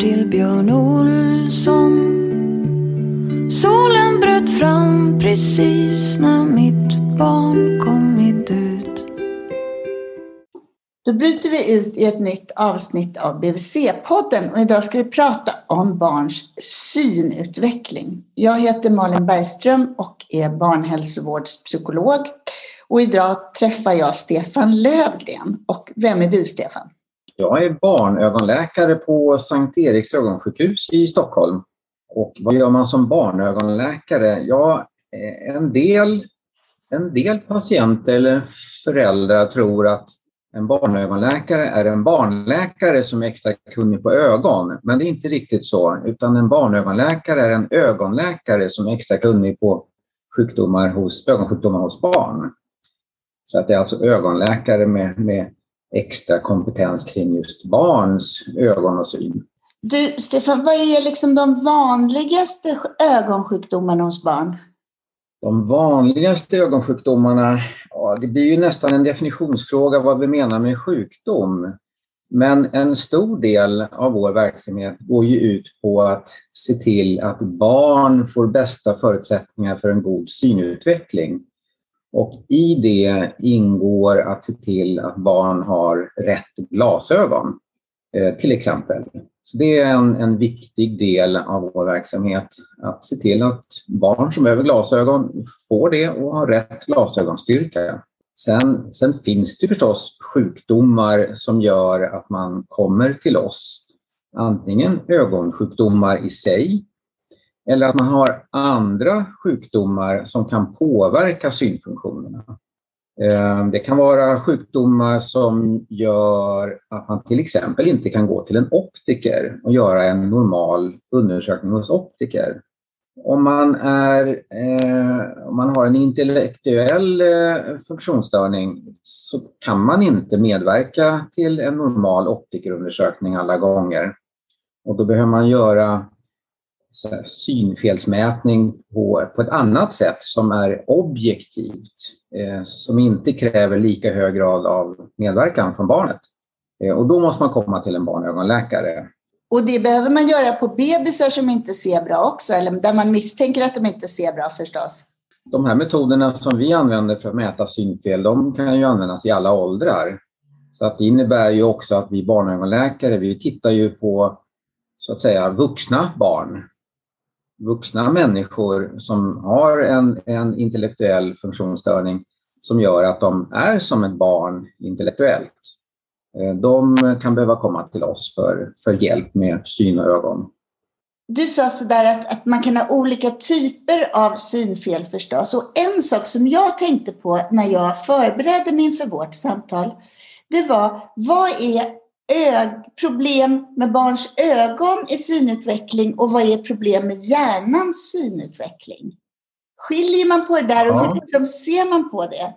till Björn Olsson. Solen bröt fram precis när mitt barn kommit ut. Då bryter vi ut i ett nytt avsnitt av BVC-podden och idag ska vi prata om barns synutveckling. Jag heter Malin Bergström och är barnhälsovårdspsykolog. Och idag träffar jag Stefan Lövgren. Och vem är du Stefan? Jag är barnögonläkare på Sankt Eriks ögonsjukhus i Stockholm. Och vad gör man som barnögonläkare? Ja, eh, en del, en del patienter eller föräldrar tror att en barnögonläkare är en barnläkare som är extra kunnig på ögon. Men det är inte riktigt så, utan en barnögonläkare är en ögonläkare som är extra kunnig på sjukdomar hos, ögonsjukdomar hos barn. Så att det är alltså ögonläkare med, med extra kompetens kring just barns ögon och syn. Du, Stefan, vad är liksom de vanligaste ögonsjukdomarna hos barn? De vanligaste ögonsjukdomarna, ja, det blir ju nästan en definitionsfråga vad vi menar med sjukdom. Men en stor del av vår verksamhet går ju ut på att se till att barn får bästa förutsättningar för en god synutveckling. Och i det ingår att se till att barn har rätt glasögon, eh, till exempel. Så det är en, en viktig del av vår verksamhet, att se till att barn som behöver glasögon får det och har rätt glasögonstyrka. Sen, sen finns det förstås sjukdomar som gör att man kommer till oss. Antingen ögonsjukdomar i sig eller att man har andra sjukdomar som kan påverka synfunktionerna. Eh, det kan vara sjukdomar som gör att man till exempel inte kan gå till en optiker och göra en normal undersökning hos optiker. Om man, är, eh, om man har en intellektuell eh, funktionsstörning så kan man inte medverka till en normal optikerundersökning alla gånger. Och då behöver man göra synfelsmätning på, på ett annat sätt som är objektivt, eh, som inte kräver lika hög grad av medverkan från barnet. Eh, och då måste man komma till en barnögonläkare. Och det behöver man göra på bebisar som inte ser bra också, eller där man misstänker att de inte ser bra förstås? De här metoderna som vi använder för att mäta synfel, de kan ju användas i alla åldrar. Så att det innebär ju också att vi barnögonläkare, vi tittar ju på så att säga vuxna barn vuxna människor som har en, en intellektuell funktionsstörning som gör att de är som ett barn intellektuellt. Eh, de kan behöva komma till oss för, för hjälp med syn och ögon. Du sa sådär att, att man kan ha olika typer av synfel förstås. Och en sak som jag tänkte på när jag förberedde mig inför vårt samtal, det var vad är problem med barns ögon i synutveckling och vad är problem med hjärnans synutveckling? Skiljer man på det där och ja. hur liksom ser man på det?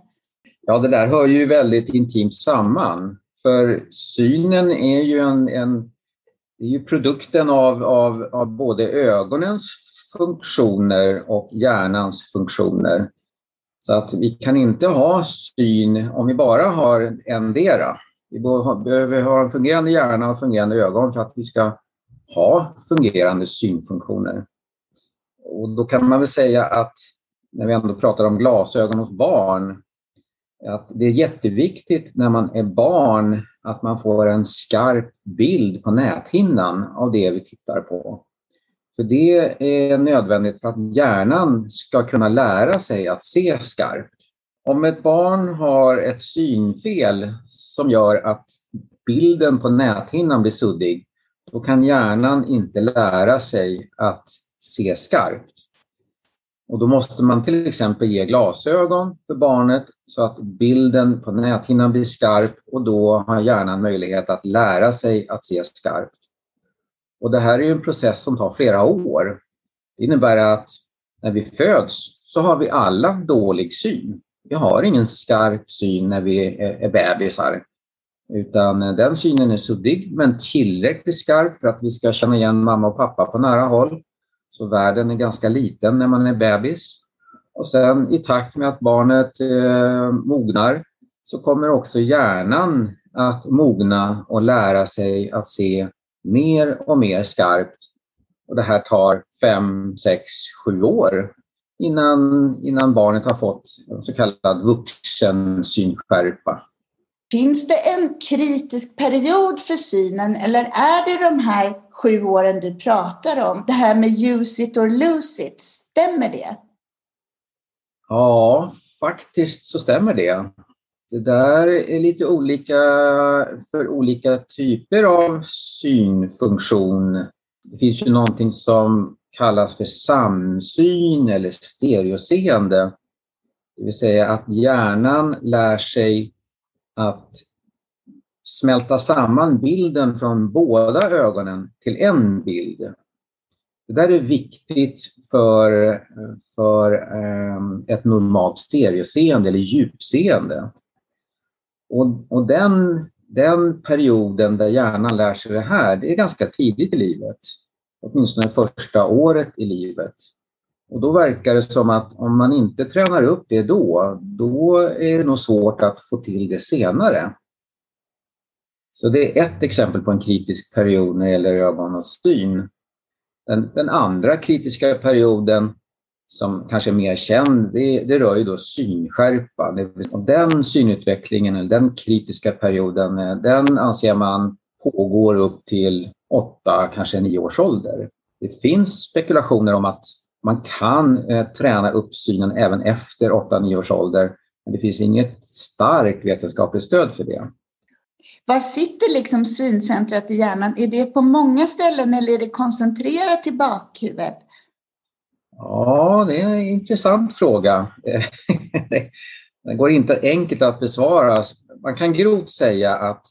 Ja, det där hör ju väldigt intimt samman. För synen är ju en, en är ju produkten av, av, av både ögonens funktioner och hjärnans funktioner. Så att vi kan inte ha syn om vi bara har endera. Vi behöver ha en fungerande hjärna och fungerande ögon för att vi ska ha fungerande synfunktioner. Och då kan man väl säga att när vi ändå pratar om glasögon hos barn, att det är jätteviktigt när man är barn att man får en skarp bild på näthinnan av det vi tittar på. För det är nödvändigt för att hjärnan ska kunna lära sig att se skarpt. Om ett barn har ett synfel som gör att bilden på näthinnan blir suddig, då kan hjärnan inte lära sig att se skarpt. Och då måste man till exempel ge glasögon för barnet så att bilden på näthinnan blir skarp och då har hjärnan möjlighet att lära sig att se skarpt. Och det här är en process som tar flera år. Det innebär att när vi föds så har vi alla dålig syn. Vi har ingen skarp syn när vi är bebisar. Utan eh, den synen är suddig men tillräckligt skarp för att vi ska känna igen mamma och pappa på nära håll. Så världen är ganska liten när man är bebis. Och sen i takt med att barnet eh, mognar så kommer också hjärnan att mogna och lära sig att se mer och mer skarpt. Och det här tar fem, sex, sju år innan, innan barnet har fått så kallad vuxen synskärpa. Finns det en kritisk period för synen eller är det de här sju åren du pratar om? Det här med use it or lose it, stämmer det? Ja, faktiskt så stämmer det. Det där är lite olika för olika typer av synfunktion. Det finns ju någonting som kallas för samsyn eller stereoseende. Det vill säga att hjärnan lär sig att smälta samman bilden från båda ögonen till en bild. Det där är viktigt för, för ehm, ett normalt stereoseende eller djupseende. Och, och den, den perioden där hjärnan lär sig det här, det är ganska tidigt i livet. Åtminstone första året i livet. Och då verkar det som att om man inte tränar upp det då, då är det nog svårt att få till det senare. Så det är ett exempel på en kritisk period när det gäller ögon och syn. Den, den andra kritiska perioden som kanske är mer känd, det, det rör ju då synskärpa. Och den synutvecklingen, eller den kritiska perioden, eh, den anser man pågår upp till åtta, kanske nio års ålder. Det finns spekulationer om att man kan eh, träna upp synen även efter 8-9 års ålder, men det finns inget starkt vetenskapligt stöd för det. Var sitter liksom syncentrat i hjärnan? Är det på många ställen eller är det koncentrerat i bakhuvudet? Ja, det är en intressant fråga. Det går inte enkelt att besvara. Man kan grovt säga att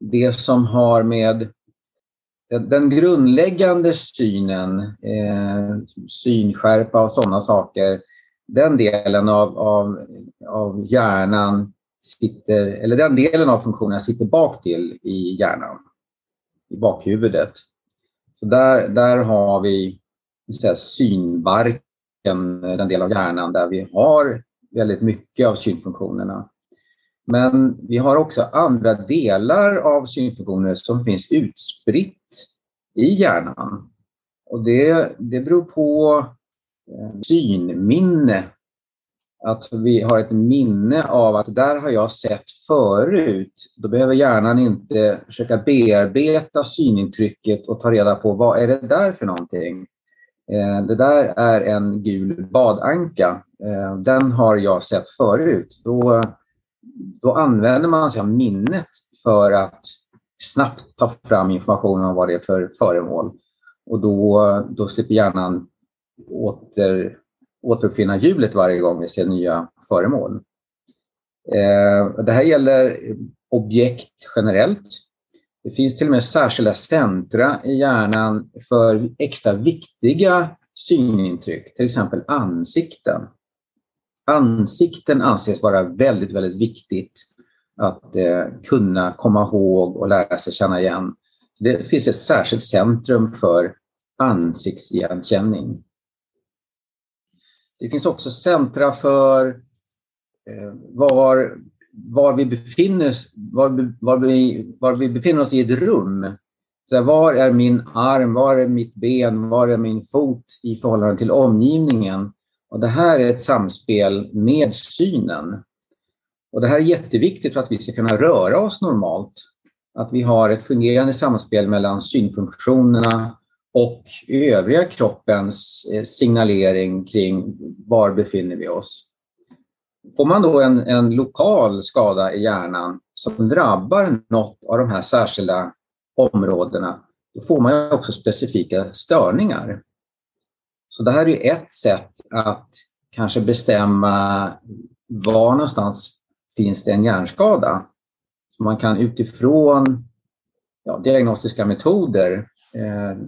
det som har med den grundläggande synen, eh, synskärpa och sådana saker, den delen av, av, av hjärnan sitter, eller den delen av funktionen sitter bak till i hjärnan, i bakhuvudet. Så där, där har vi säga, synbarken, den del av hjärnan där vi har väldigt mycket av synfunktionerna. Men vi har också andra delar av synfunktioner som finns utspritt i hjärnan. Och det, det beror på eh, synminne. Att vi har ett minne av att där har jag sett förut. Då behöver hjärnan inte försöka bearbeta synintrycket och ta reda på vad är det där för någonting. Eh, det där är en gul badanka. Eh, den har jag sett förut. Då, då använder man sig av minnet för att snabbt ta fram information om vad det är för föremål. Och då, då slipper hjärnan åter, återuppfinna hjulet varje gång vi ser nya föremål. Eh, det här gäller objekt generellt. Det finns till och med särskilda centra i hjärnan för extra viktiga synintryck, till exempel ansikten. Ansikten anses vara väldigt, väldigt viktigt att eh, kunna komma ihåg och lära sig känna igen. Det finns ett särskilt centrum för ansiktsigenkänning. Det finns också centra för eh, var var vi befinner, var, var, vi, var vi befinner oss i ett rum. Så var är min arm, var är mitt ben, var är min fot i förhållande till omgivningen? Och det här är ett samspel med synen. Och det här är jätteviktigt för att vi ska kunna röra oss normalt. Att vi har ett fungerande samspel mellan synfunktionerna och övriga kroppens eh, signalering kring var befinner vi oss. Får man då en, en lokal skada i hjärnan som drabbar något av de här särskilda områdena, då får man också specifika störningar. Så det här är ett sätt att kanske bestämma var någonstans finns det en hjärnskada. Så man kan utifrån ja, diagnostiska metoder eh,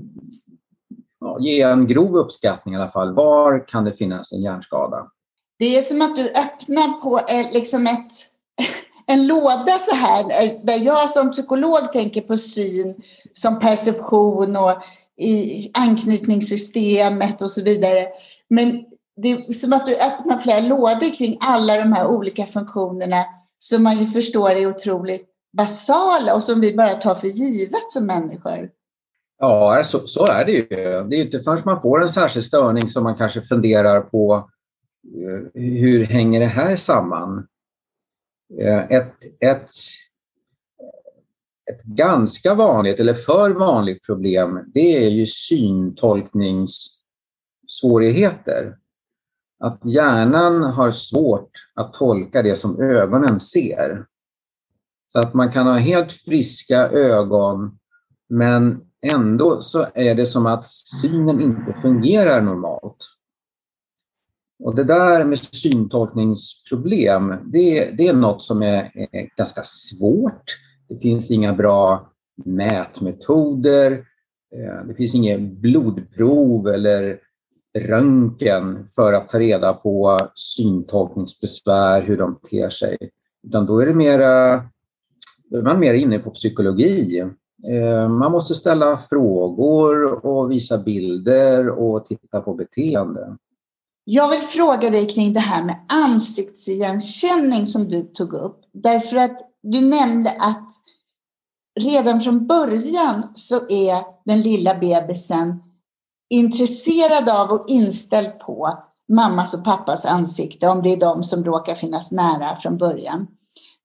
ja, ge en grov uppskattning i alla fall. Var kan det finnas en hjärnskada? Det är som att du öppnar på eh, liksom ett, en låda så här, där jag som psykolog tänker på syn som perception och i anknytningssystemet och så vidare. Men det är som att du öppnar flera lådor kring alla de här olika funktionerna som man ju förstår är otroligt basala och som vi bara tar för givet som människor. Ja, så, så, är det ju. Det är ju inte förrän man får en särskild störning som man kanske funderar på eh, hur hänger det här samman? Eh, ett, ett, ett ganska vanligt, eller för vanligt problem, det är ju syntolkningssvårigheter. Att hjärnan har svårt att tolka det som ögonen ser. Så att man kan ha helt friska ögon men ändå så är det som att synen inte fungerar normalt. Och det där med syntolkningsproblem, det, det är något som är, är, ganska svårt. Det finns inga bra mätmetoder. Eh, det finns inget blodprov eller röntgen för att ta reda på syntolkningsbesvär, hur de ter sig. Utan då är det mera, då är man mer inne på psykologi. Eh, man måste ställa frågor och visa bilder och titta på beteende. Jag vill fråga dig kring det här med ansiktsigenkänning som du tog upp. Därför att du nämnde att redan från början så är den lilla bebisen intresserad av och inställd på mammas och pappas ansikte om det är de som råkar finnas nära från början.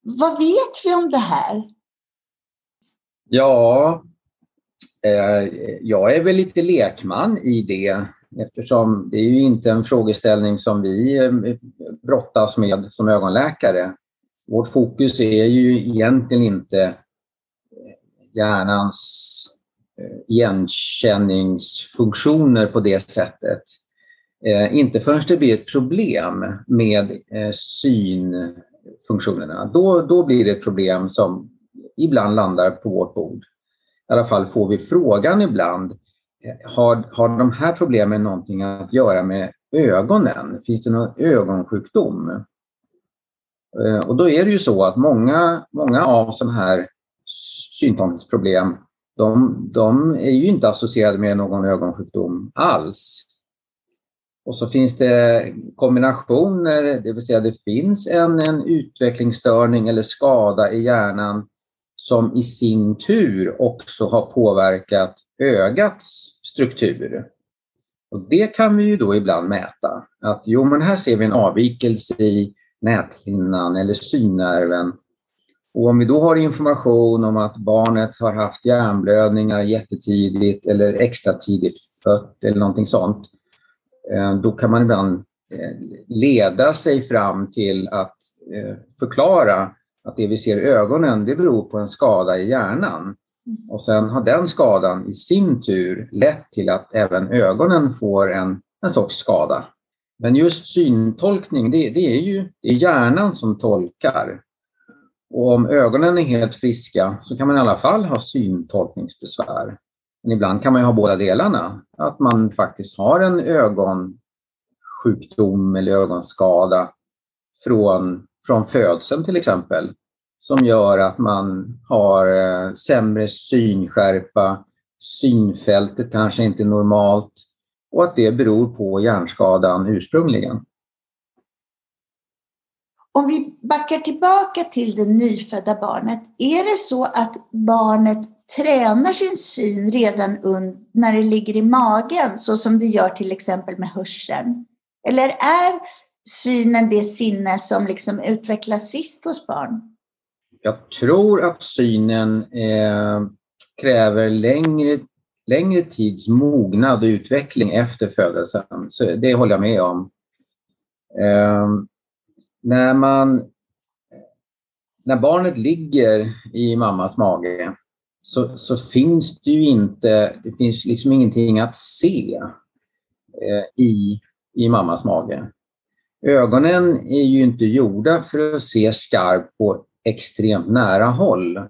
Vad vet vi om det här? Ja, eh, jag är väl lite lekman i det eftersom det är ju inte en frågeställning som vi eh, brottas med som ögonläkare. Vårt fokus är ju egentligen inte eh, hjärnans eh, igenkänningsfunktioner på det sättet. Eh, inte förrän det blir ett problem med eh, synfunktionerna. Då, då blir det ett problem som ibland landar på vårt bord. I alla fall får vi frågan ibland, eh, har, har de här problemen någonting att göra med ögonen? Finns det någon ögonsjukdom? Eh, och då är det ju så att många, många av sådana här syntolkningsproblem, de, de är ju inte associerade med någon ögonsjukdom alls. Och så finns det kombinationer, det vill säga det finns en, en utvecklingsstörning eller skada i hjärnan som i sin tur också har påverkat ögats struktur. Och det kan vi ju då ibland mäta. Att jo, men här ser vi en avvikelse i näthinnan eller synnerven och om vi då har information om att barnet har haft hjärnblödningar jättetidigt eller extra tidigt fött eller någonting sånt, eh, då kan man ibland eh, leda sig fram till att eh, förklara att det vi ser i ögonen, det beror på en skada i hjärnan. Mm. Och sen har den skadan i sin tur lett till att även ögonen får en, en sorts skada. Men just syntolkning, det, det är ju det är hjärnan som tolkar. Och om ögonen är helt friska så kan man i alla fall ha syntolkningsbesvär. Men ibland kan man ha båda delarna. Att man faktiskt har en ögonsjukdom eller ögonskada från, från födseln till exempel som gör att man har eh, sämre synskärpa, synfältet kanske inte är normalt och att det beror på hjärnskadan ursprungligen. Om vi backar tillbaka till det nyfödda barnet, är det så att barnet tränar sin syn redan när det ligger i magen, så som det gör till exempel med hörseln? Eller är synen det sinne som liksom utvecklas sist hos barn? Jag tror att synen eh, kräver längre, längre tids mognad och utveckling efter födelsen. Så det håller jag med om. Eh, när, man, när barnet ligger i mammas mage så, så finns det ju inte, det finns liksom ingenting att se eh, i, i mammas mage. Ögonen är ju inte gjorda för att se skarpt på extremt nära håll.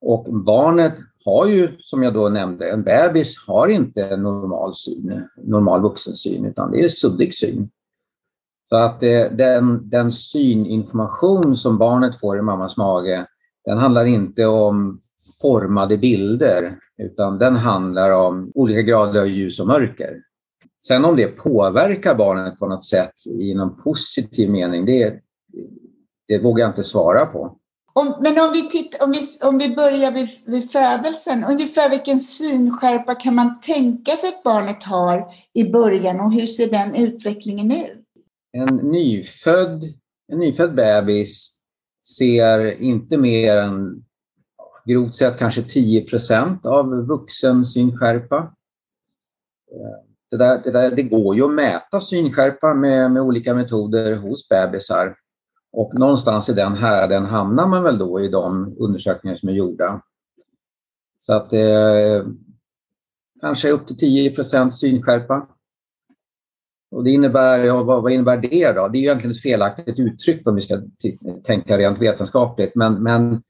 Och barnet har ju, som jag då nämnde, en bebis har inte normal syn, normal vuxensyn, utan det är suddig syn. Så att eh, den, den syninformation som barnet får i mammas mage, den handlar inte om formade bilder, utan den handlar om olika grader av ljus och mörker. Sen om det påverkar barnet på något sätt i någon positiv mening, det, det vågar jag inte svara på. Om, men om vi, tittar, om, vi, om vi börjar vid, vid födelsen, ungefär vilken synskärpa kan man tänka sig att barnet har i början och hur ser den utvecklingen ut? En nyfödd, en nyfödd bebis ser inte mer än grovt sett kanske 10 av vuxen synskärpa. Eh, det, där, det, där, det går ju att mäta synskärpa med, med olika metoder hos bebisar. Och någonstans i den härden hamnar man väl då i de undersökningar som är gjorda. Så att eh, kanske upp till 10 synskärpa. Och det innebär, ja, vad, vad, innebär det då? Det är egentligen ett felaktigt uttryck om vi ska tänka rent vetenskapligt. Men, men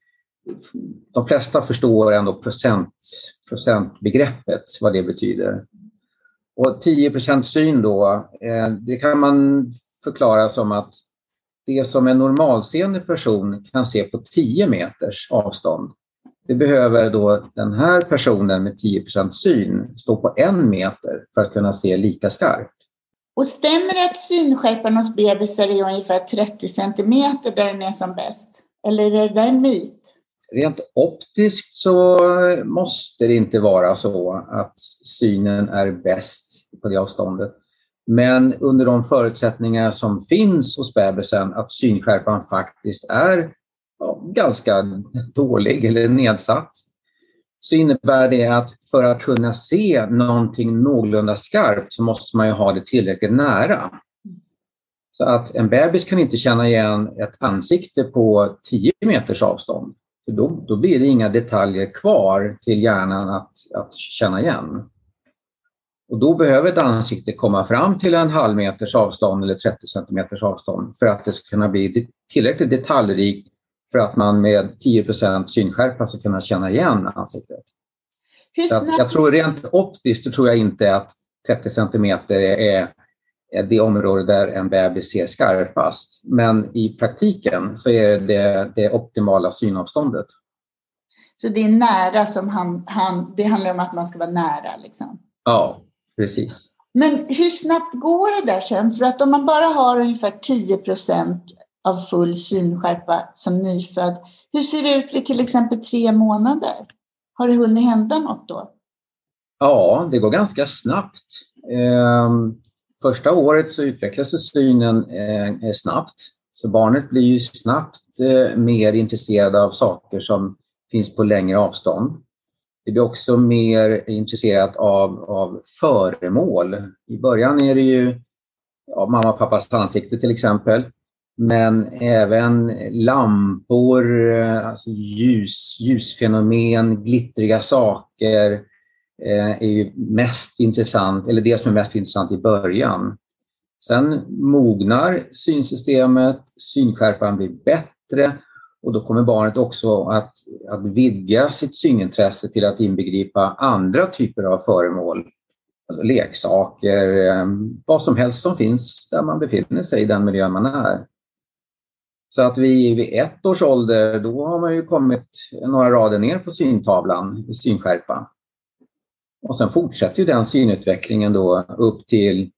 de flesta förstår ändå procent, procentbegreppet, vad det betyder. Och 10 syn då, eh, det kan man förklara som att det som en normalseende person kan se på 10 meters avstånd, det behöver då den här personen med 10% syn stå på en meter för att kunna se lika skarpt. Och stämmer det att synskärpan hos bebisar är ungefär 30 centimeter där den är som bäst? Eller är det en myt? Rent optiskt så måste det inte vara så att synen är bäst på det avståndet. Men under de förutsättningar som finns hos bebisen att synskärpan faktiskt är ja, ganska dålig eller nedsatt så innebär det att för att kunna se någonting någorlunda skarpt så måste man ju ha det tillräckligt nära. Så att en bebis kan inte känna igen ett ansikte på 10 meters avstånd. För då, då blir det inga detaljer kvar till hjärnan att, att känna igen. Och då behöver ett ansikte komma fram till en halv meters avstånd eller 30 centimeters avstånd för att det ska kunna bli tillräckligt detaljrikt för att man med 10 synskärpa ska kunna känna igen ansiktet. jag tror rent optiskt tror jag inte att 30 centimeter är, det område där en bebis ser skarpast. Men i praktiken så är det det optimala synavståndet. Så det är nära som han, han, det handlar om att man ska vara nära liksom? Ja, precis. Men hur snabbt går det där sen? För att om man bara har ungefär 10 procent av full synskärpa som nyfödd, hur ser det ut vid till exempel tre månader? Har det hunnit hända något då? Ja, det går ganska snabbt. Ehm, första året så utvecklas synen eh, snabbt. Så barnet blir ju snabbt eh, mer intresserad av saker som finns på längre avstånd. Det blir också mer intresserat av, av föremål. I början är det ju ja, mamma och pappas ansikte till exempel. Men även lampor, alltså ljus, ljusfenomen, glittriga saker eh, är ju mest intressant, eller det som är mest intressant i början. Sen mognar synsystemet, synskärpan blir bättre och då kommer barnet också att, att vidga sitt synintresse till att inbegripa andra typer av föremål. Alltså leksaker, ehm, vad som helst som finns där man befinner sig i den miljö man är. Så att vi vid ett års ålder, då har man ju kommit några rader ner på syntavlan i synskärpa. Och sen fortsätter ju den synutvecklingen då upp till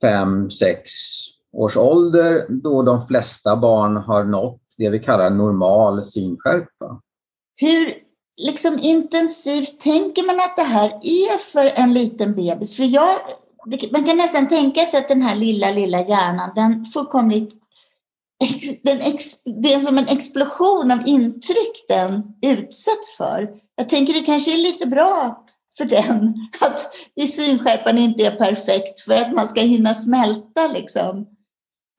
fem, sex års ålder då de flesta barn har nått det vi kallar normal synskärpa. Hur liksom intensivt tänker man att det här är för en liten bebis? För jag, man kan nästan tänka sig att den här lilla, lilla hjärnan, den fullkomligt den ex, det är som en explosion av intryck den utsätts för. Jag tänker det kanske är lite bra för den att i synskärpan inte är perfekt för att man ska hinna smälta liksom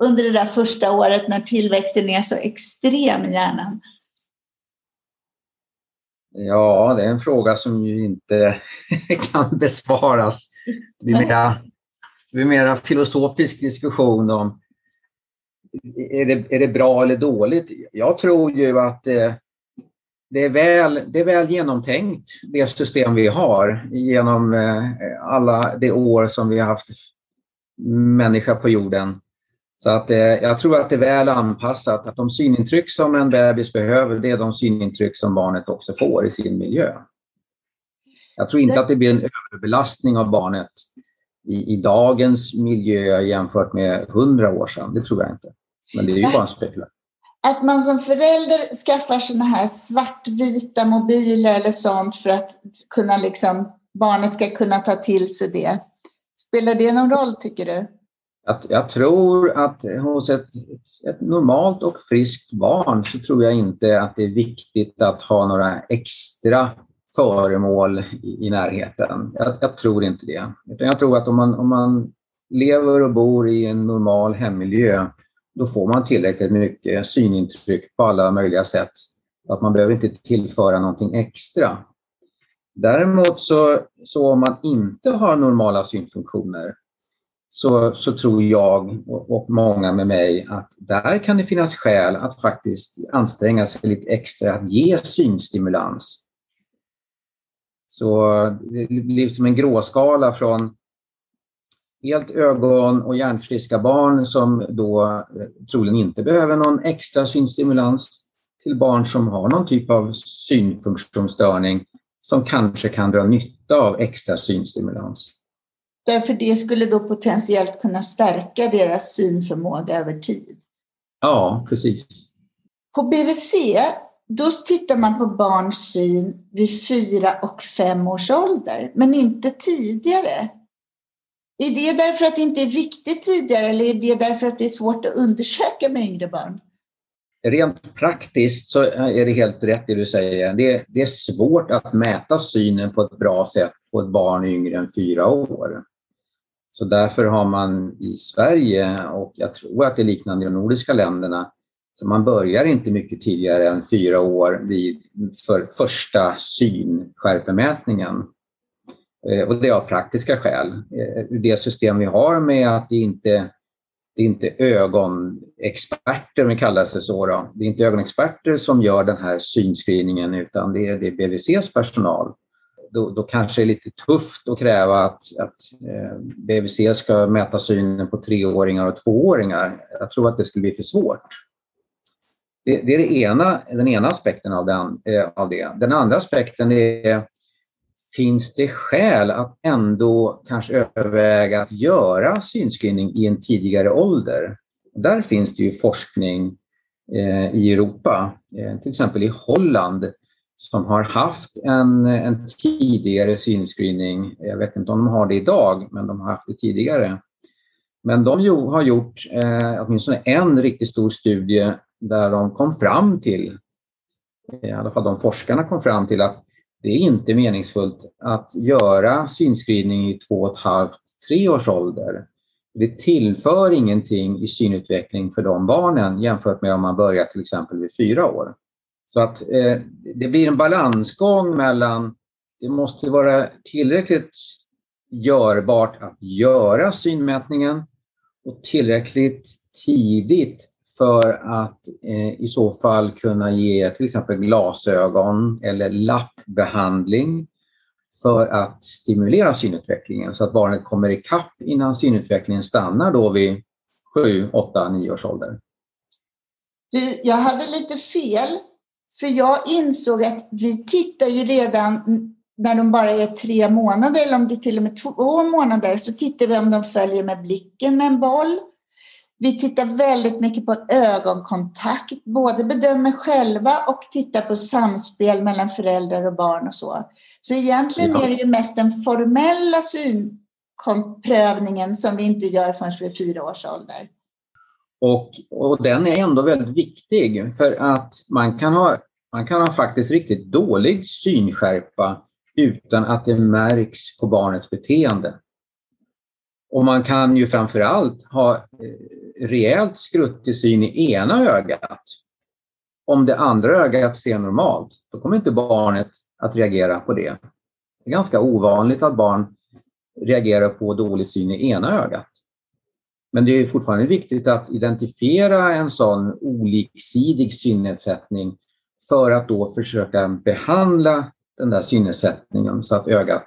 under det där första året när tillväxten är så extrem i hjärnan. Ja, det är en fråga som ju inte kan besvaras. Det blir mera, det blir mera filosofisk diskussion om är det, är det bra eller dåligt? Jag tror ju att eh, det, är väl, det är väl genomtänkt, det system vi har genom eh, alla de år som vi har haft människa på jorden. Så att, eh, jag tror att det är väl anpassat, att de synintryck som en bebis behöver, det är de synintryck som barnet också får i sin miljö. Jag tror inte att det blir en överbelastning av barnet i, i dagens miljö jämfört med hundra år sedan. Det tror jag inte. Men det är ju bara en spekulation. att man som förälder skaffar såna här svartvita mobiler eller sånt för att kunna liksom, barnet ska kunna ta till sig det. Spelar det någon roll tycker du? Att jag tror att hos ett, ett, normalt och friskt barn så tror jag inte att det är viktigt att ha några extra föremål i, i närheten. Jag, jag, tror inte det. Jag tror att om man, om man lever och bor i en normal hemmiljö då får man tillräckligt mycket synintryck på alla möjliga sätt. Att man behöver inte tillföra någonting extra. Däremot så, så om man inte har normala synfunktioner så, så tror jag och, och många med mig att där kan det finnas skäl att faktiskt anstränga sig lite extra att ge synstimulans. Så det blir som en gråskala från helt ögon och hjärnfriska barn som då eh, troligen inte behöver någon extra synstimulans till barn som har någon typ av synfunktionsstörning som kanske kan dra nytta av extra synstimulans. Därför det skulle då potentiellt kunna stärka deras synförmåga över tid? Ja, precis. På BVC då tittar man på barns syn vid fyra och fem års ålder, men inte tidigare. Är det därför att det inte är viktigt tidigare eller är det därför att det är svårt att undersöka med yngre barn? Rent praktiskt så är det helt rätt det du säger. Det är, det är svårt att mäta synen på ett bra sätt på ett barn yngre än fyra år. Så därför har man i Sverige, och jag tror att det är liknande i de nordiska länderna, så man börjar inte mycket tidigare än fyra år vid, för första synskärpemätningen. Eh, och det är av praktiska skäl. Eh, det system vi har med att det inte det är inte ögonexperter, om vi kallar sig så. Då. Det är inte ögonexperter som gör den här synscreeningen utan det är, det är BVCs personal. Då, då kanske det är lite tufft att kräva att, att eh, BVC ska mäta synen på treåringar och tvååringar. Jag tror att det skulle bli för svårt. Det, det är det ena, den ena aspekten av, den, eh, av det. Den andra aspekten är finns det skäl att ändå kanske överväga att göra synscreening i en tidigare ålder? Där finns det ju forskning eh, i Europa, eh, till exempel i Holland, som har haft en, en tidigare synscreening. Jag vet inte om de har det idag, men de har haft det tidigare. Men de har gjort eh, åtminstone en riktigt stor studie där de kom fram till, i alla fall de forskarna kom fram till att det är inte meningsfullt att göra synscreening i två och ett halvt, tre års ålder. Det tillför ingenting i synutveckling för de barnen jämfört med om man börjar till exempel vid fyra år. Så att eh, det blir en balansgång mellan det måste vara tillräckligt görbart att göra synmätningen och tillräckligt tidigt för att eh, i så fall kunna ge till exempel glasögon eller lappbehandling för att stimulera synutvecklingen så att barnet kommer ikapp innan synutvecklingen stannar då vid 7, 8, 9 års ålder. Du, jag hade lite fel, för jag insåg att vi tittar ju redan när de bara är tre månader eller om det är till och med två månader så tittar vi om de följer med blicken med en boll vi tittar väldigt mycket på ögonkontakt, både bedömer själva och tittar på samspel mellan föräldrar och barn och så. Så egentligen är det ju mest den formella synprövningen som vi inte gör förrän vid fyra års ålder. Och, och den är ändå väldigt viktig för att man kan ha, man kan ha faktiskt riktigt dålig synskärpa utan att det märks på barnets beteende. Och man kan ju framför allt ha eh, rejält skruttig syn i ena ögat. Om det andra ögat ser normalt, då kommer inte barnet att reagera på det. Det är ganska ovanligt att barn reagerar på dålig syn i ena ögat. Men det är fortfarande viktigt att identifiera en sån oliksidig synnedsättning för att då försöka behandla den där synnedsättningen så att ögat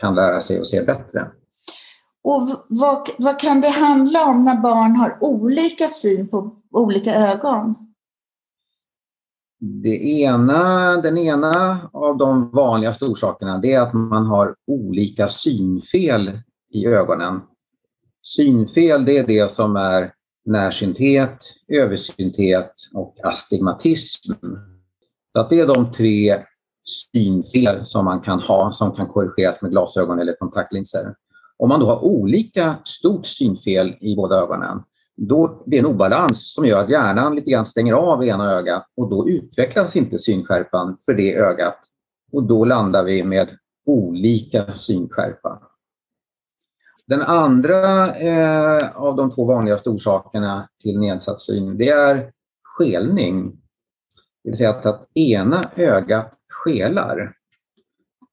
kan lära sig att se bättre. Och vad, vad kan det handla om när barn har olika syn på olika ögon? Det ena, den ena av de vanligaste orsakerna är att man har olika synfel i ögonen. Synfel det är det som är närsynthet, översynthet och astigmatism. Så att det är de tre synfel som man kan ha som kan korrigeras med glasögon eller kontaktlinser. Om man då har olika stort synfel i båda ögonen, då blir det en obalans som gör att hjärnan lite grann stänger av ena ögat och då utvecklas inte synskärpan för det ögat. Och då landar vi med olika synskärpa. Den andra eh, av de två vanligaste orsakerna till nedsatt syn, det är skelning. Det vill säga att, att ena ögat skelar.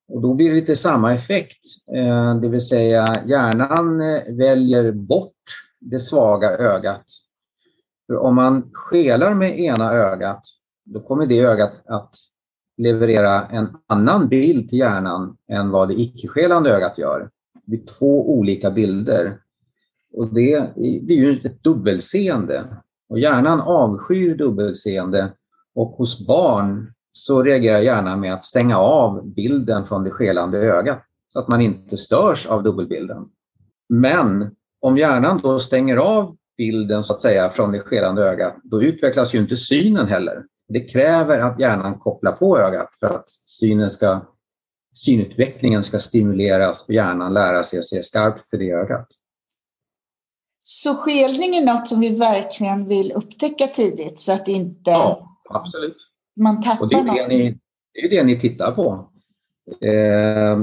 Och då blir det lite samma effekt, eh, det vill säga hjärnan eh, väljer bort det svaga ögat. För om man skelar med ena ögat, då kommer det ögat att leverera en annan bild till hjärnan än vad det icke-skelande ögat gör. Det blir två olika bilder. Och det blir ju ett dubbelseende. Och hjärnan avskyr dubbelseende och hos barn så reagerar hjärnan med att stänga av bilden från det skelande ögat så att man inte störs av dubbelbilden. Men om hjärnan då stänger av bilden så att säga från det skelande ögat, då utvecklas ju inte synen heller. Det kräver att hjärnan kopplar på ögat för att synen ska, synutvecklingen ska stimuleras och hjärnan lära sig att se skarpt för det ögat. Så skelning är något som vi verkligen vill upptäcka tidigt så att inte ja, absolut. man tappar och det är något? Det, ni, det är det ni tittar på. Eh,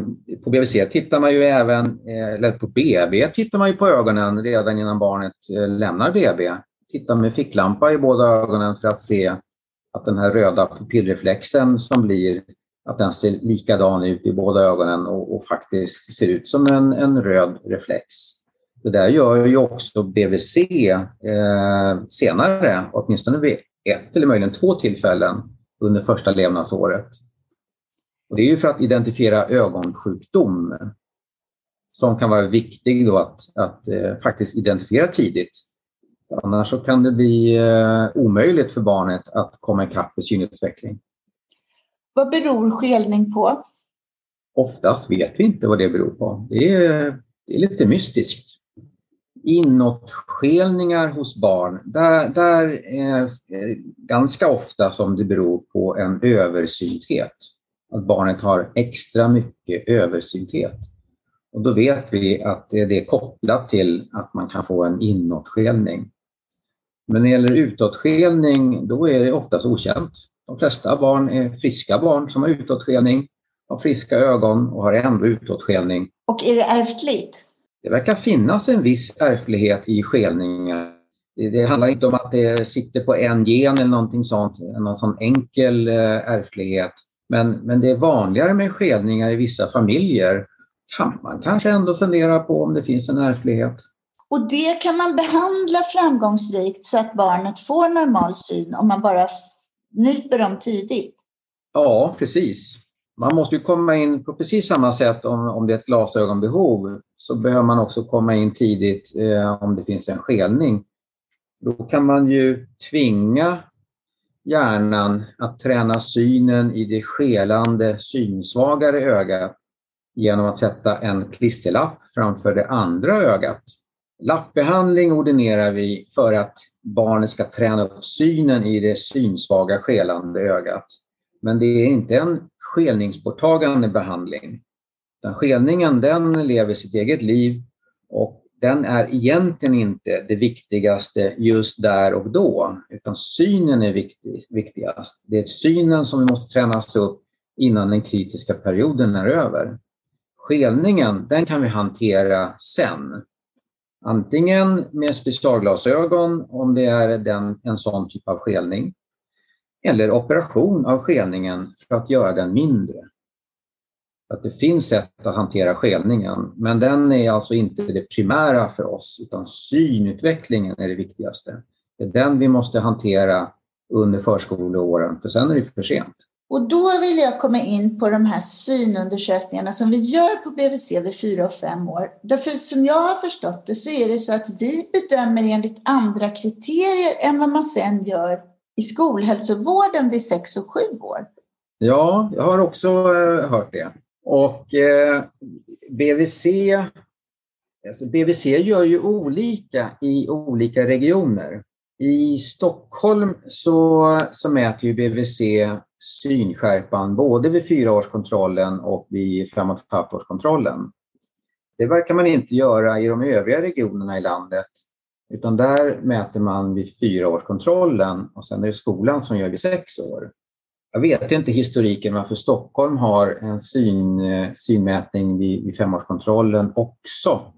på BVC tittar man ju även, eh, eller på BB tittar man ju på ögonen redan innan barnet eh, lämnar BB. Tittar med ficklampa i båda ögonen för att se att den här röda pupillreflexen som blir, att den ser likadan ut i båda ögonen och, och faktiskt ser ut som en, en, röd reflex. Det där gör ju också BVC eh, senare, åtminstone ett eller möjligen två tillfällen under första levnadsåret. Och det är ju för att identifiera ögonsjukdom som kan vara viktig då att, att eh, faktiskt identifiera tidigt. Annars så kan det bli eh, omöjligt för barnet att komma ikapp i synutveckling. Vad beror skelning på? Oftast vet vi inte vad det beror på. Det är, det är lite mystiskt. Inåtskelningar hos barn, där, där är ganska ofta som det beror på en översynthet att barnet har extra mycket översynthet. Och då vet vi att det är kopplat till att man kan få en inåtskelning. Men när det gäller utåtskelning, då är det oftast okänt. De flesta barn är friska barn som har utåtskelning, har friska ögon och har ändå utåtskelning. Och är det ärftligt? Det verkar finnas en viss ärftlighet i skelningar. Det handlar inte om att det sitter på en gen eller någonting sånt, någon sån enkel eh, ärftlighet. Men, men det är vanligare med skelningar i vissa familjer. Kan man kanske ändå fundera på om det finns en ärftlighet. Och det kan man behandla framgångsrikt så att barnet får normal syn om man bara nyper dem tidigt? Ja, precis. Man måste ju komma in på precis samma sätt om, om det är ett glasögonbehov så behöver man också komma in tidigt eh, om det finns en skelning. Då kan man ju tvinga hjärnan att träna synen i det skelande, synsvagare ögat genom att sätta en klisterlapp framför det andra ögat. Lappbehandling ordinerar vi för att barnet ska träna upp synen i det synsvaga skelande ögat. Men det är inte en skelningsborttagande behandling. Den skelningen den lever sitt eget liv och den är egentligen inte det viktigaste just där och då, utan synen är viktig, viktigast. Det är synen som vi måste tränas upp innan den kritiska perioden är över. Skelningen, den kan vi hantera sen. Antingen med specialglasögon om det är den, en sån typ av skelning, eller operation av skelningen för att göra den mindre att det finns sätt att hantera skelningen, men den är alltså inte det primära för oss, utan synutvecklingen är det viktigaste. Det är den vi måste hantera under förskoleåren, för sen är det för sent. Och då vill jag komma in på de här synundersökningarna som vi gör på BVC vid fyra och fem år. Därför som jag har förstått det så är det så att vi bedömer enligt andra kriterier än vad man sen gör i skolhälsovården vid sex och sju år. Ja, jag har också eh, hört det. Och eh, BVC Alltså BVC gör ju olika i olika regioner. I Stockholm så, så mäter ju BVC synskärpan både vid fyraårskontrollen och vid fem och ett halvt årskontrollen. Det verkar man inte göra i de övriga regionerna i landet. Utan där mäter man vid fyraårskontrollen och sen är det skolan som gör vid sex år. Jag vet inte historiken varför Stockholm har en syn, eh, synmätning vid, vid femårskontrollen också.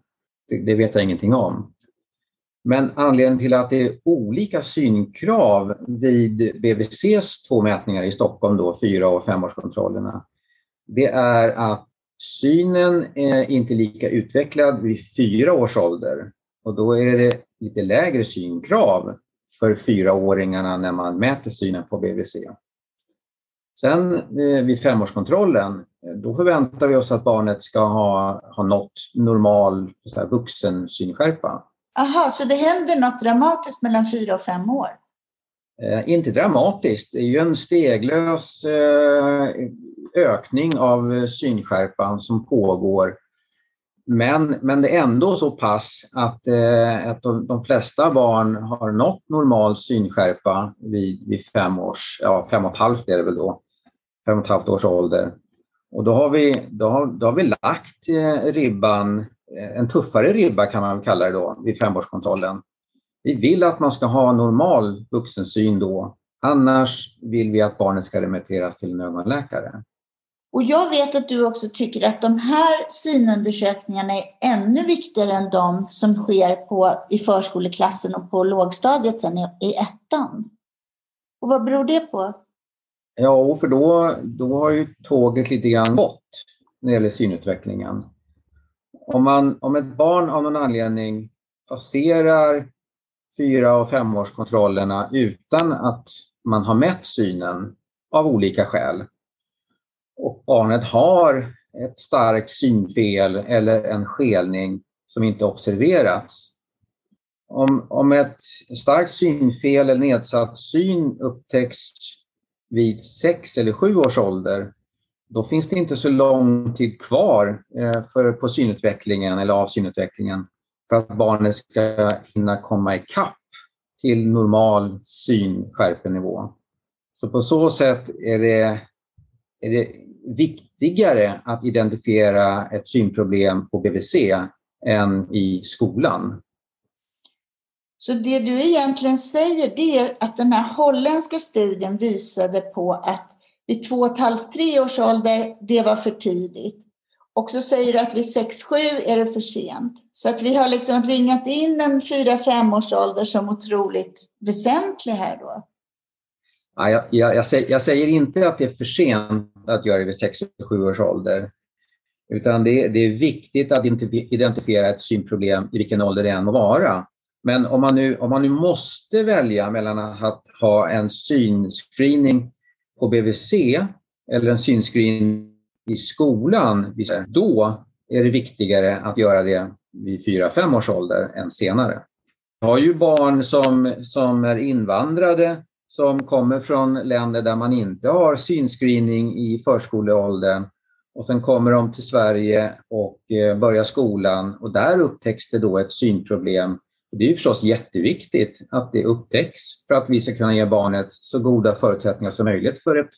Det, det vet jag ingenting om. Men anledningen till att det är olika synkrav vid BVCs två mätningar i Stockholm, då, fyra och femårskontrollerna, det är att synen är inte lika utvecklad vid fyra års ålder och då är det lite lägre synkrav för fyraåringarna när man mäter synen på BVC. Sen eh, vid femårskontrollen, då förväntar vi oss att barnet ska ha, ha nått normal så här, vuxen synskärpa. Aha, så det händer något dramatiskt mellan fyra och fem år? Eh, inte dramatiskt, det är ju en steglös eh, ökning av synskärpan som pågår. Men, men det är ändå så pass att, eh, att de, de, flesta barn har nått normal synskärpa vid, vid fem års, ja fem och ett halvt är det väl då, fem och ett halvt års ålder. Och då har vi, då har, då har vi lagt eh, ribban, eh, en tuffare ribba kan man kalla det då, vid femårskontrollen. Vi vill att man ska ha normal vuxensyn då, annars vill vi att barnet ska remitteras till en ögonläkare. Och jag vet att du också tycker att de här synundersökningarna är ännu viktigare än de som sker på, i förskoleklassen och på lågstadiet sen i, i ettan. Och vad beror det på? Ja, för då, då har ju tåget lite grann gått när det gäller synutvecklingen. Om, man, om ett barn av någon anledning passerar fyra och femårskontrollerna utan att man har mätt synen av olika skäl och barnet har ett starkt synfel eller en skelning som inte observerats. Om, om ett starkt synfel eller nedsatt syn upptäcks vid sex eller sju års ålder, då finns det inte så lång tid kvar eh, för, på synutvecklingen eller av synutvecklingen för att barnet ska hinna komma ikapp till normal synskärpenivå. Så på så sätt är det, är det viktigare att identifiera ett synproblem på BVC än i skolan. Så det du egentligen säger det är att den här holländska studien visade på att vid 2,5-3 års ålder, det var för tidigt. Och så säger du att vid 6-7 är det för sent. Så att vi har liksom ringat in en 4-5 års ålder som otroligt väsentlig här då. Ja, jag, jag, jag, säger, jag, säger, inte att det är för sent att göra det vid 6-7 års ålder. Utan det, det, är viktigt att identifiera ett synproblem i vilken ålder det än må vara. Men om man, nu, om man nu måste välja mellan att ha en synscreening på BVC eller en synscreening i skolan, då är det viktigare att göra det vid 4-5 års ålder än senare. Vi har ju barn som, som är invandrade som kommer från länder där man inte har synscreening i förskoleåldern och sen kommer de till Sverige och eh, börjar skolan och där upptäcks det då ett synproblem. Det är förstås jätteviktigt att det upptäcks för att vi ska kunna ge barnet så goda förutsättningar som möjligt för ett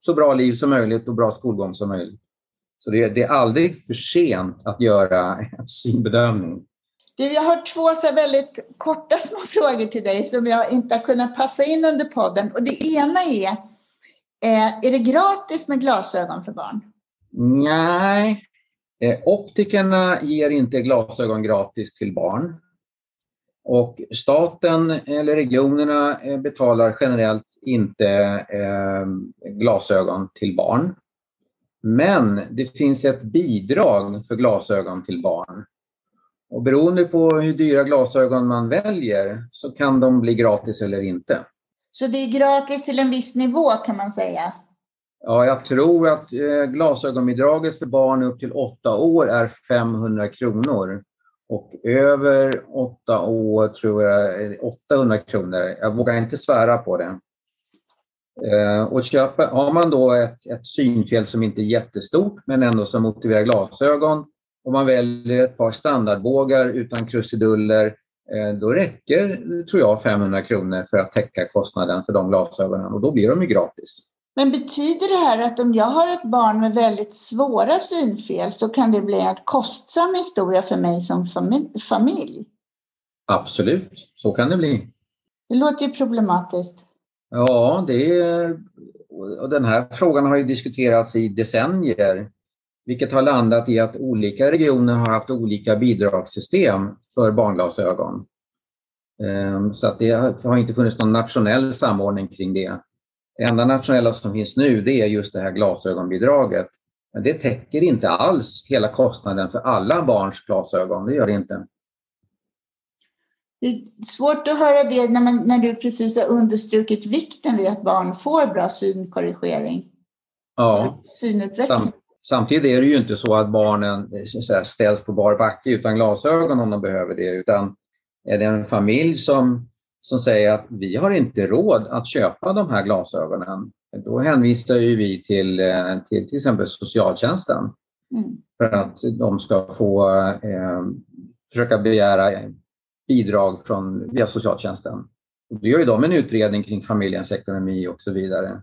så bra liv som möjligt och bra skolgång som möjligt. Så det är, det är aldrig för sent att göra en synbedömning. Du, jag har två så väldigt korta små frågor till dig som jag inte har kunnat passa in under podden. Och det ena är, eh, är det gratis med glasögon för barn? Nej, eh, optikerna ger inte glasögon gratis till barn. Och staten eller regionerna eh, betalar generellt inte eh, glasögon till barn. Men det finns ett bidrag för glasögon till barn. Och beroende på hur dyra glasögon man väljer så kan de bli gratis eller inte. Så det är gratis till en viss nivå kan man säga? Ja, jag tror att eh, glasögonbidraget för barn upp till åtta år är 500 kronor. Och över åtta år tror jag är 800 kronor. Jag vågar inte svära på det. Eh, och köpa, har man då ett, ett synfel som inte är jättestort men ändå som motiverar glasögon om man väljer ett par standardbågar utan krusiduller, eh, då räcker, tror jag, 500 kronor för att täcka kostnaden för de glasögonen och då blir de ju gratis. Men betyder det här att om jag har ett barn med väldigt svåra synfel så kan det bli en kostsam historia för mig som familj? Absolut, så kan det bli. Det låter ju problematiskt. Ja, det är, och den här frågan har ju diskuterats i decennier, vilket har landat i att olika regioner har haft olika bidragssystem för barnglasögon. Ehm, så att det har inte funnits någon nationell samordning kring det. Det enda nationella som finns nu det är just det här glasögonbidraget. Men det täcker inte alls hela kostnaden för alla barns glasögon, det gör det inte. Det är svårt att höra det när, man, när du precis har understrukit vikten vid att barn får bra synkorrigering. Ja. Synutveckling. Sam, samtidigt är det ju inte så att barnen så ställs på bar backe utan glasögon om de behöver det, utan är det en familj som, som säger att vi har inte råd att köpa de här glasögonen, då hänvisar ju vi till eh, till, till exempel socialtjänsten mm. för att de ska få eh, försöka begära bidrag från, via socialtjänsten. Och då gör ju de en utredning kring familjens ekonomi och så vidare.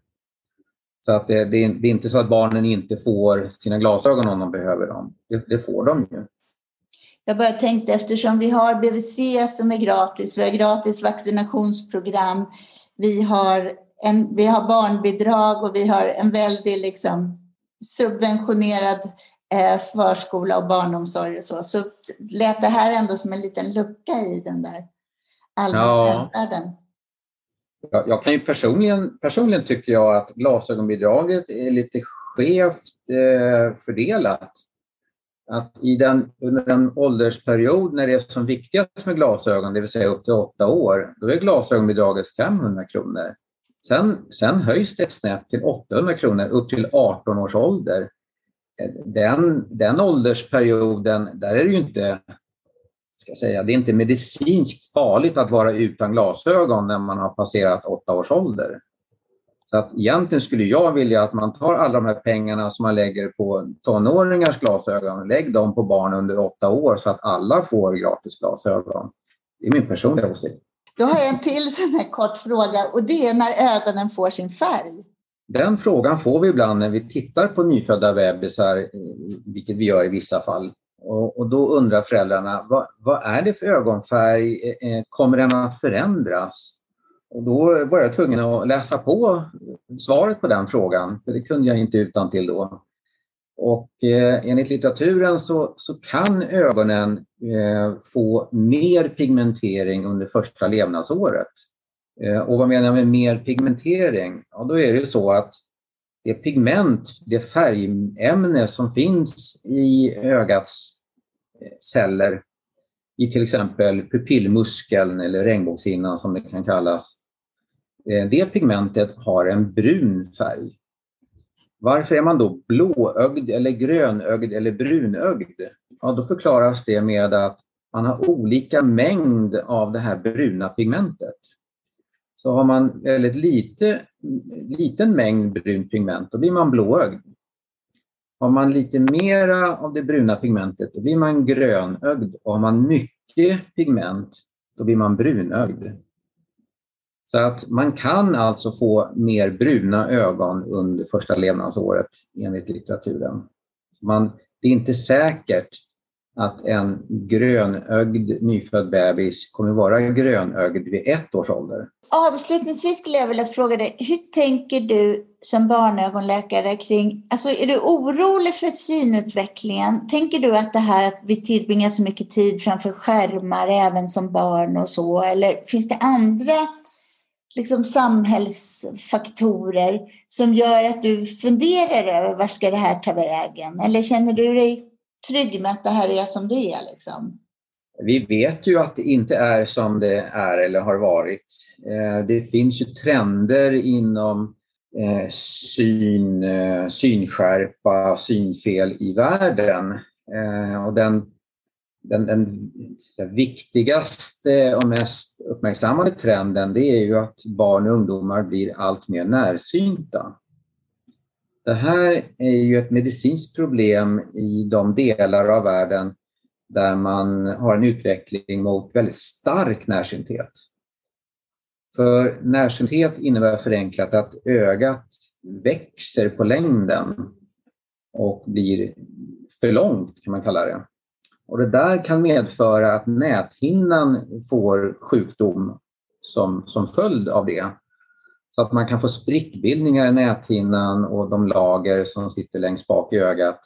Så att det, det, är, det, är, inte så att barnen inte får sina glasögon om de behöver dem. Det, det får de ju. Jag bara tänkte eftersom vi har BVC som är gratis, vi har gratis vaccinationsprogram, vi har, en, vi har barnbidrag och vi har en väldigt liksom subventionerad Eh, förskola och barnomsorg och så, så lät det här ändå som en liten lucka i den där allmänna ja. välfärden. Jag, jag kan ju personligen, personligen tycker jag att glasögonbidraget är lite skevt eh, fördelat. Att i den, under den åldersperiod när det är som viktigast med glasögon, det vill säga upp till åtta år, då är glasögonbidraget 500 kronor. Sen, sen höjs det ett snäpp till 800 kronor upp till 18 års ålder eh, den, den åldersperioden, där är det ju inte, ska säga, det är inte medicinskt farligt att vara utan glasögon när man har passerat åtta års ålder. Så att egentligen skulle jag vilja att man tar alla de här pengarna som man lägger på tonåringars glasögon, lägg dem på barn under åtta år så att alla får gratis glasögon. Det är min personliga åsikt. Då har jag en till sån här kort fråga och det är när ögonen får sin färg. Den frågan får vi ibland när vi tittar på nyfödda bebisar, vilket vi gör i vissa fall. Och, och då undrar föräldrarna, vad, vad, är det för ögonfärg? Eh, eh, kommer den att förändras? Och då var jag tvungen att läsa på svaret på den frågan, för det kunde jag inte utan till då. Och eh, enligt litteraturen så, så kan ögonen eh, få mer pigmentering under första levnadsåret. Eh, och vad menar jag med mer pigmentering? Ja, då är det så att det pigment, det färgämne som finns i ögats eh, celler i till exempel pupillmuskeln eller regnbågshinnan som det kan kallas. Eh, det pigmentet har en brun färg. Varför är man då blåögd eller grönögd eller brunögd? Ja, då förklaras det med att man har olika mängd av det här bruna pigmentet. Så har man väldigt lite, liten mängd brunt pigment, då blir man blåögd. Har man lite mera av det bruna pigmentet, då blir man grönögd. Och har man mycket pigment, då blir man brunögd. Så att man kan alltså få mer bruna ögon under första levnadsåret enligt litteraturen. Man, det är inte säkert att en grönögd nyfödd bebis kommer vara grönögd vid ett års ålder. Avslutningsvis skulle jag vilja fråga dig, hur tänker du som barnögonläkare kring, alltså är du orolig för synutvecklingen? Tänker du att det här att vi tillbringar så mycket tid framför skärmar även som barn och så, eller finns det andra liksom samhällsfaktorer som gör att du funderar över var ska det här ta vägen? Eller känner du dig trygg med att det här är som det är? Liksom? Vi vet ju att det inte är som det är eller har varit. Eh, det finns ju trender inom eh, syn, eh, synskärpa, synfel i världen. Och den, den, den, den viktigaste och mest uppmärksammade trenden det är ju att barn och ungdomar blir allt mer närsynta. Det här är ju ett medicinskt problem i de delar av världen där man har en utveckling mot väldigt stark närsynthet. För närsynthet innebär förenklat att ögat växer på längden och blir för långt kan man kalla det. Och det där kan medföra att näthinnan får sjukdom som, som följd av det. Så att man kan få sprickbildningar i näthinnan och de lager som sitter längst bak i ögat.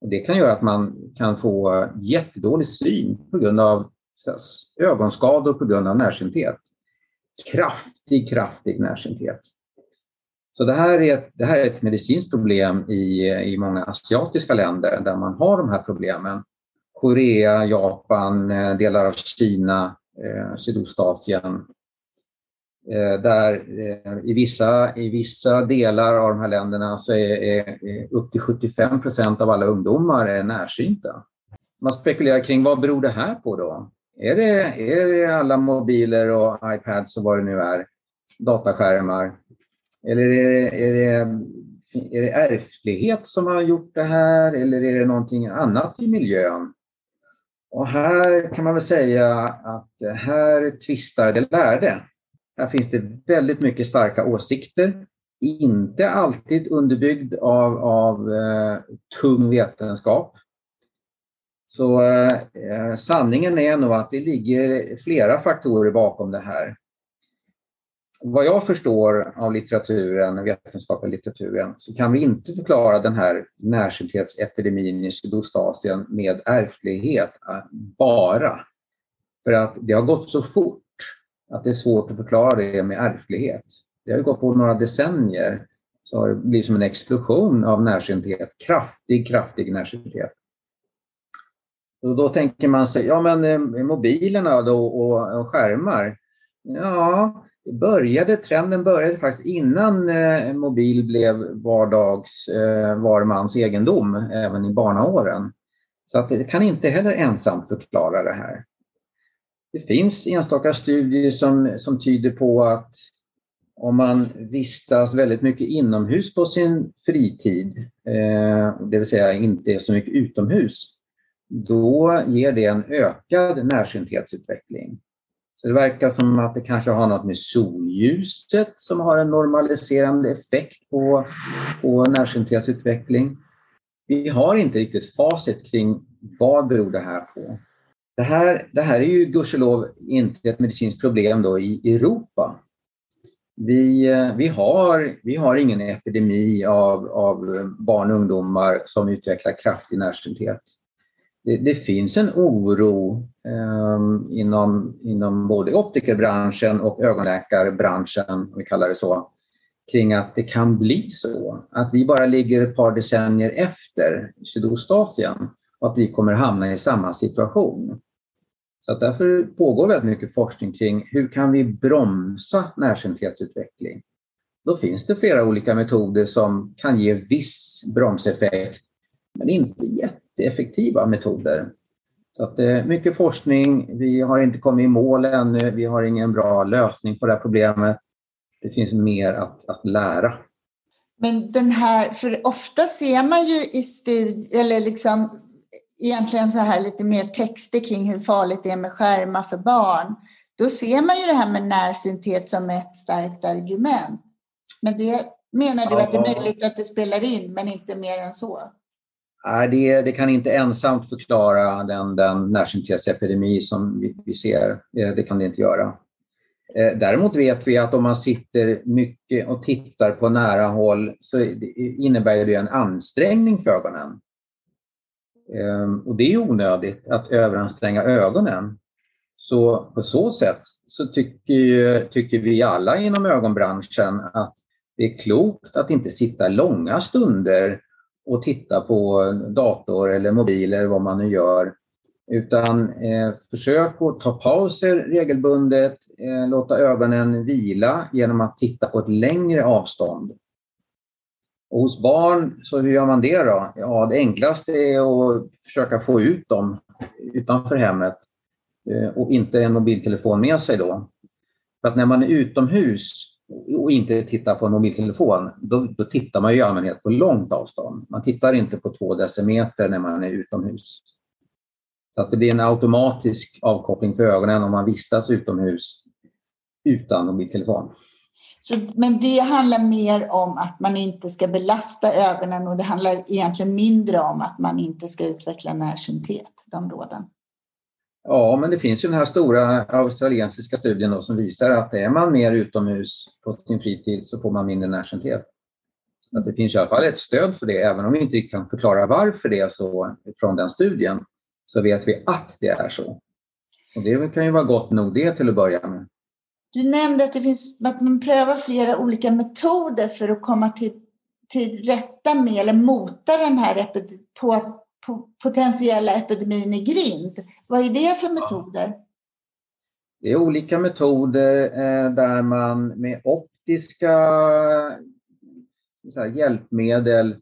Och det kan göra att man kan få jättedålig syn på grund av ögonskador på grund av närsynthet. Kraftig, kraftig närsynthet. Så det här är ett, det här är ett medicinskt problem i, i många asiatiska länder där man har de här problemen. Korea, Japan, eh, delar av Kina, eh, Sydostasien. Eh, där eh, i, vissa, i vissa delar av de här länderna så är, är, är upp till 75 procent av alla ungdomar är närsynta. Man spekulerar kring vad beror det här på då? Är det, är det alla mobiler och iPads och vad det nu är, dataskärmar? Eller är det, är det, är det ärftlighet som har gjort det här eller är det någonting annat i miljön? Och här kan man väl säga att här tvistar det lärde. Här finns det väldigt mycket starka åsikter, inte alltid underbyggd av, av eh, tung vetenskap. Så eh, sanningen är nog att det ligger flera faktorer bakom det här vad jag förstår av litteraturen, vetenskapliga litteraturen, så kan vi inte förklara den här närsynthetsepidemin i Sydostasien med ärftlighet eh, bara. För att det har gått så fort att det är svårt att förklara det med ärftlighet. Det har ju gått på några decennier så har det blivit som en explosion av närsynthet, kraftig, kraftig närsynthet. Och då tänker man sig, ja men eh, mobilerna då och, och skärmar, ja började, trenden började faktiskt innan eh, mobil blev vardags eh, var mans egendom, även i barnaåren. Så att det kan inte heller ensamt förklara det här. Det finns enstaka studier som, som tyder på att om man vistas väldigt mycket inomhus på sin fritid, eh, det vill säga inte är så mycket utomhus, då ger det en ökad närsynthetsutveckling. Så det verkar som att det kanske har något med solljuset som har en normaliserande effekt på, på närsynthetsutveckling. Vi har inte riktigt facit kring vad beror det här på. Det här, det här är ju gudskelov inte ett medicinskt problem då i Europa. Vi, eh, vi, har, vi har ingen epidemi av, av barn och ungdomar som utvecklar kraftig närsynthet det, det finns en oro eh, inom, inom både optikerbranschen och ögonläkarbranschen, om vi kallar det så, kring att det kan bli så. Att vi bara ligger ett par decennier efter Sydostasien och att vi kommer hamna i samma situation. Så att därför pågår väldigt mycket forskning kring hur kan vi bromsa närsynthetsutveckling? Då finns det flera olika metoder som kan ge viss bromseffekt, men inte jätte effektiva metoder. Så att det är mycket forskning. Vi har inte kommit i mål ännu. Vi har ingen bra lösning på det här problemet. Det finns mer att, att lära. Men den här, för ofta ser man ju i studier, eller liksom egentligen så här lite mer texter kring hur farligt det är med skärmar för barn. Då ser man ju det här med närsynthet som ett starkt argument. Men det menar du att det är möjligt att det spelar in, men inte mer än så? Nej, det, det, kan inte ensamt förklara den, den närsynthetsepidemi som vi, vi ser. Eh, det kan det inte göra. Eh, däremot vet vi att om man sitter mycket och tittar på nära håll så innebär det en ansträngning för ögonen. Ehm, och det är onödigt att överanstränga ögonen. Så på så sätt så tycker, tycker vi alla inom ögonbranschen att det är klokt att inte sitta långa stunder och titta på dator eller mobil eller vad man nu gör. Utan eh, försök att ta pauser regelbundet, eh, låta ögonen vila genom att titta på ett längre avstånd. Och hos barn, så hur gör man det då? Ja, det enklaste är att försöka få ut dem utanför hemmet eh, och inte en mobiltelefon med sig då. För att när man är utomhus och inte tittar på en mobiltelefon, då, då tittar man ju i allmänhet på långt avstånd. Man tittar inte på två decimeter när man är utomhus. Så att det blir en automatisk avkoppling för ögonen om man vistas utomhus utan mobiltelefon. Så, men det handlar mer om att man inte ska belasta ögonen och det handlar egentligen mindre om att man inte ska utveckla närsynthet, de råden. Ja, men det finns ju den här stora australiensiska studien då, som visar att är man mer utomhus på sin fritid så får man mindre närsynthet. Att det finns i alla fall ett stöd för det, även om vi inte kan förklara varför det är så från den studien, så vet vi att det är så. Och det kan ju vara gott nog det till att börja med. Du nämnde att, det finns, att man prövar flera olika metoder för att komma till, till rätta med eller mota den här på, på, potentiella epidemin i grind. Vad är det för metoder? Det är olika metoder eh, där man med optiska här, hjälpmedel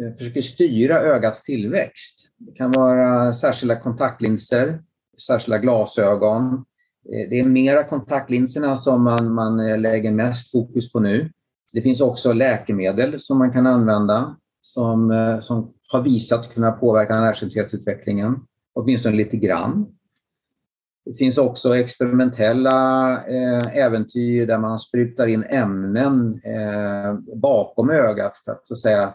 eh, försöker styra ögats tillväxt. Det kan vara särskilda kontaktlinser, särskilda glasögon, Eh, det är mera kontaktlinserna som man, man eh, lägger mest fokus på nu. Det finns också läkemedel som man kan använda som, eh, som har visat kunna påverka närsynthetsutvecklingen, åtminstone lite grann. Det finns också experimentella eh, äventyr där man sprutar in ämnen eh, bakom ögat för att, så att säga,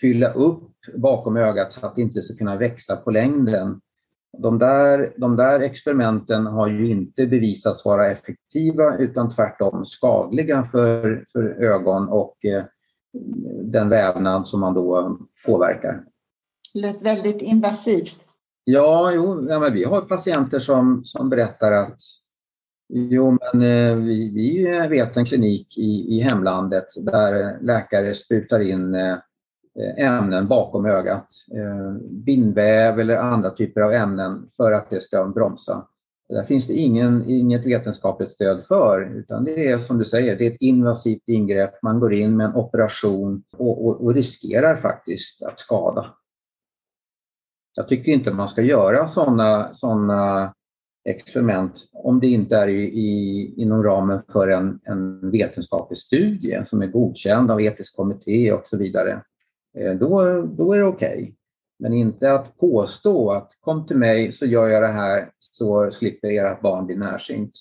fylla upp bakom ögat så att det inte ska kunna växa på längden de där, de där experimenten har ju inte bevisats vara effektiva utan tvärtom skadliga för, för ögon och eh, den vävnad som man då påverkar. Det lät väldigt invasivt. Ja, jo, ja, men vi har patienter som, som berättar att Jo, men eh, vi, vi vet en klinik i, i hemlandet där läkare sprutar in eh, Eh, ämnen bakom ögat. Eh, bindväv eller andra typer av ämnen för att det ska bromsa. Där finns det ingen, inget vetenskapligt stöd för utan det är som du säger, det är ett invasivt ingrepp. Man går in med en operation och, och, och riskerar faktiskt att skada. Jag tycker inte man ska göra sådana såna experiment om det inte är i, i, inom ramen för en, en vetenskaplig studie som är godkänd av etisk kommitté och så vidare. Eh, då, då är det okej. Okay. Men inte att påstå att kom till mig så gör jag det här så slipper ert barn bli närsynt.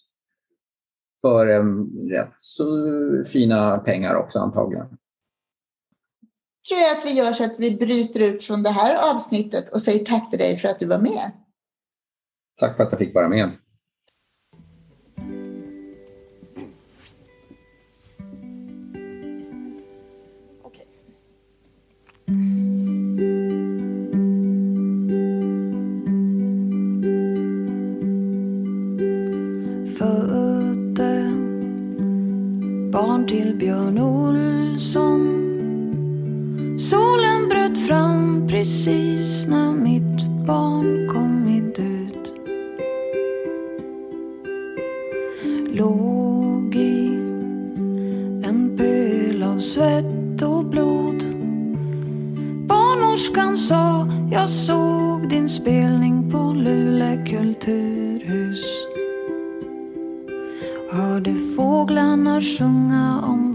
För um, rätt så fina pengar också antagligen. tror jag att vi gör så att vi bryter ut från det här avsnittet och säger tack till dig för att du var med. Tack för att jag fick vara med. Olsson. Solen bröt fram precis när mitt barn kommit ut. Låg i en pöl av svett och blod. Barnmorskan sa jag såg din spelning på Luleå kulturhus. Hörde fåglarna sjunga om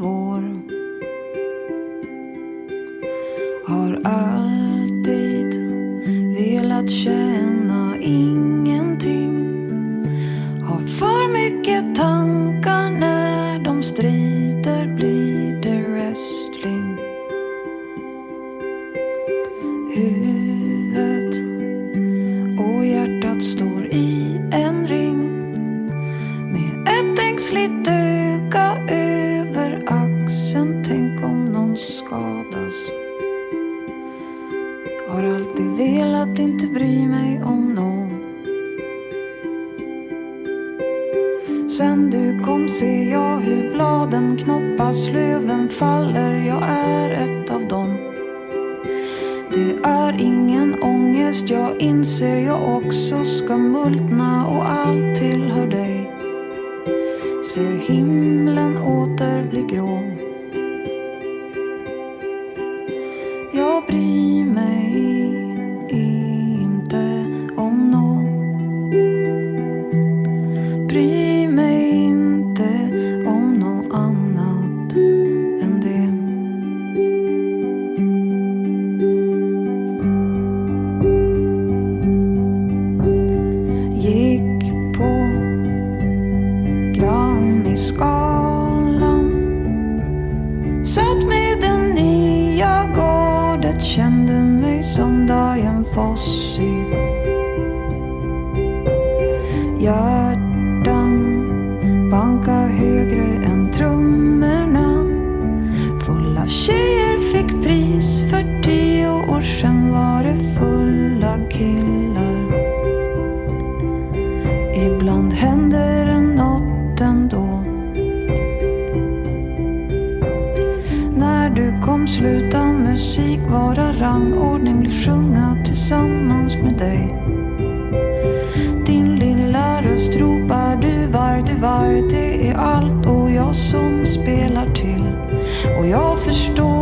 jag förstår.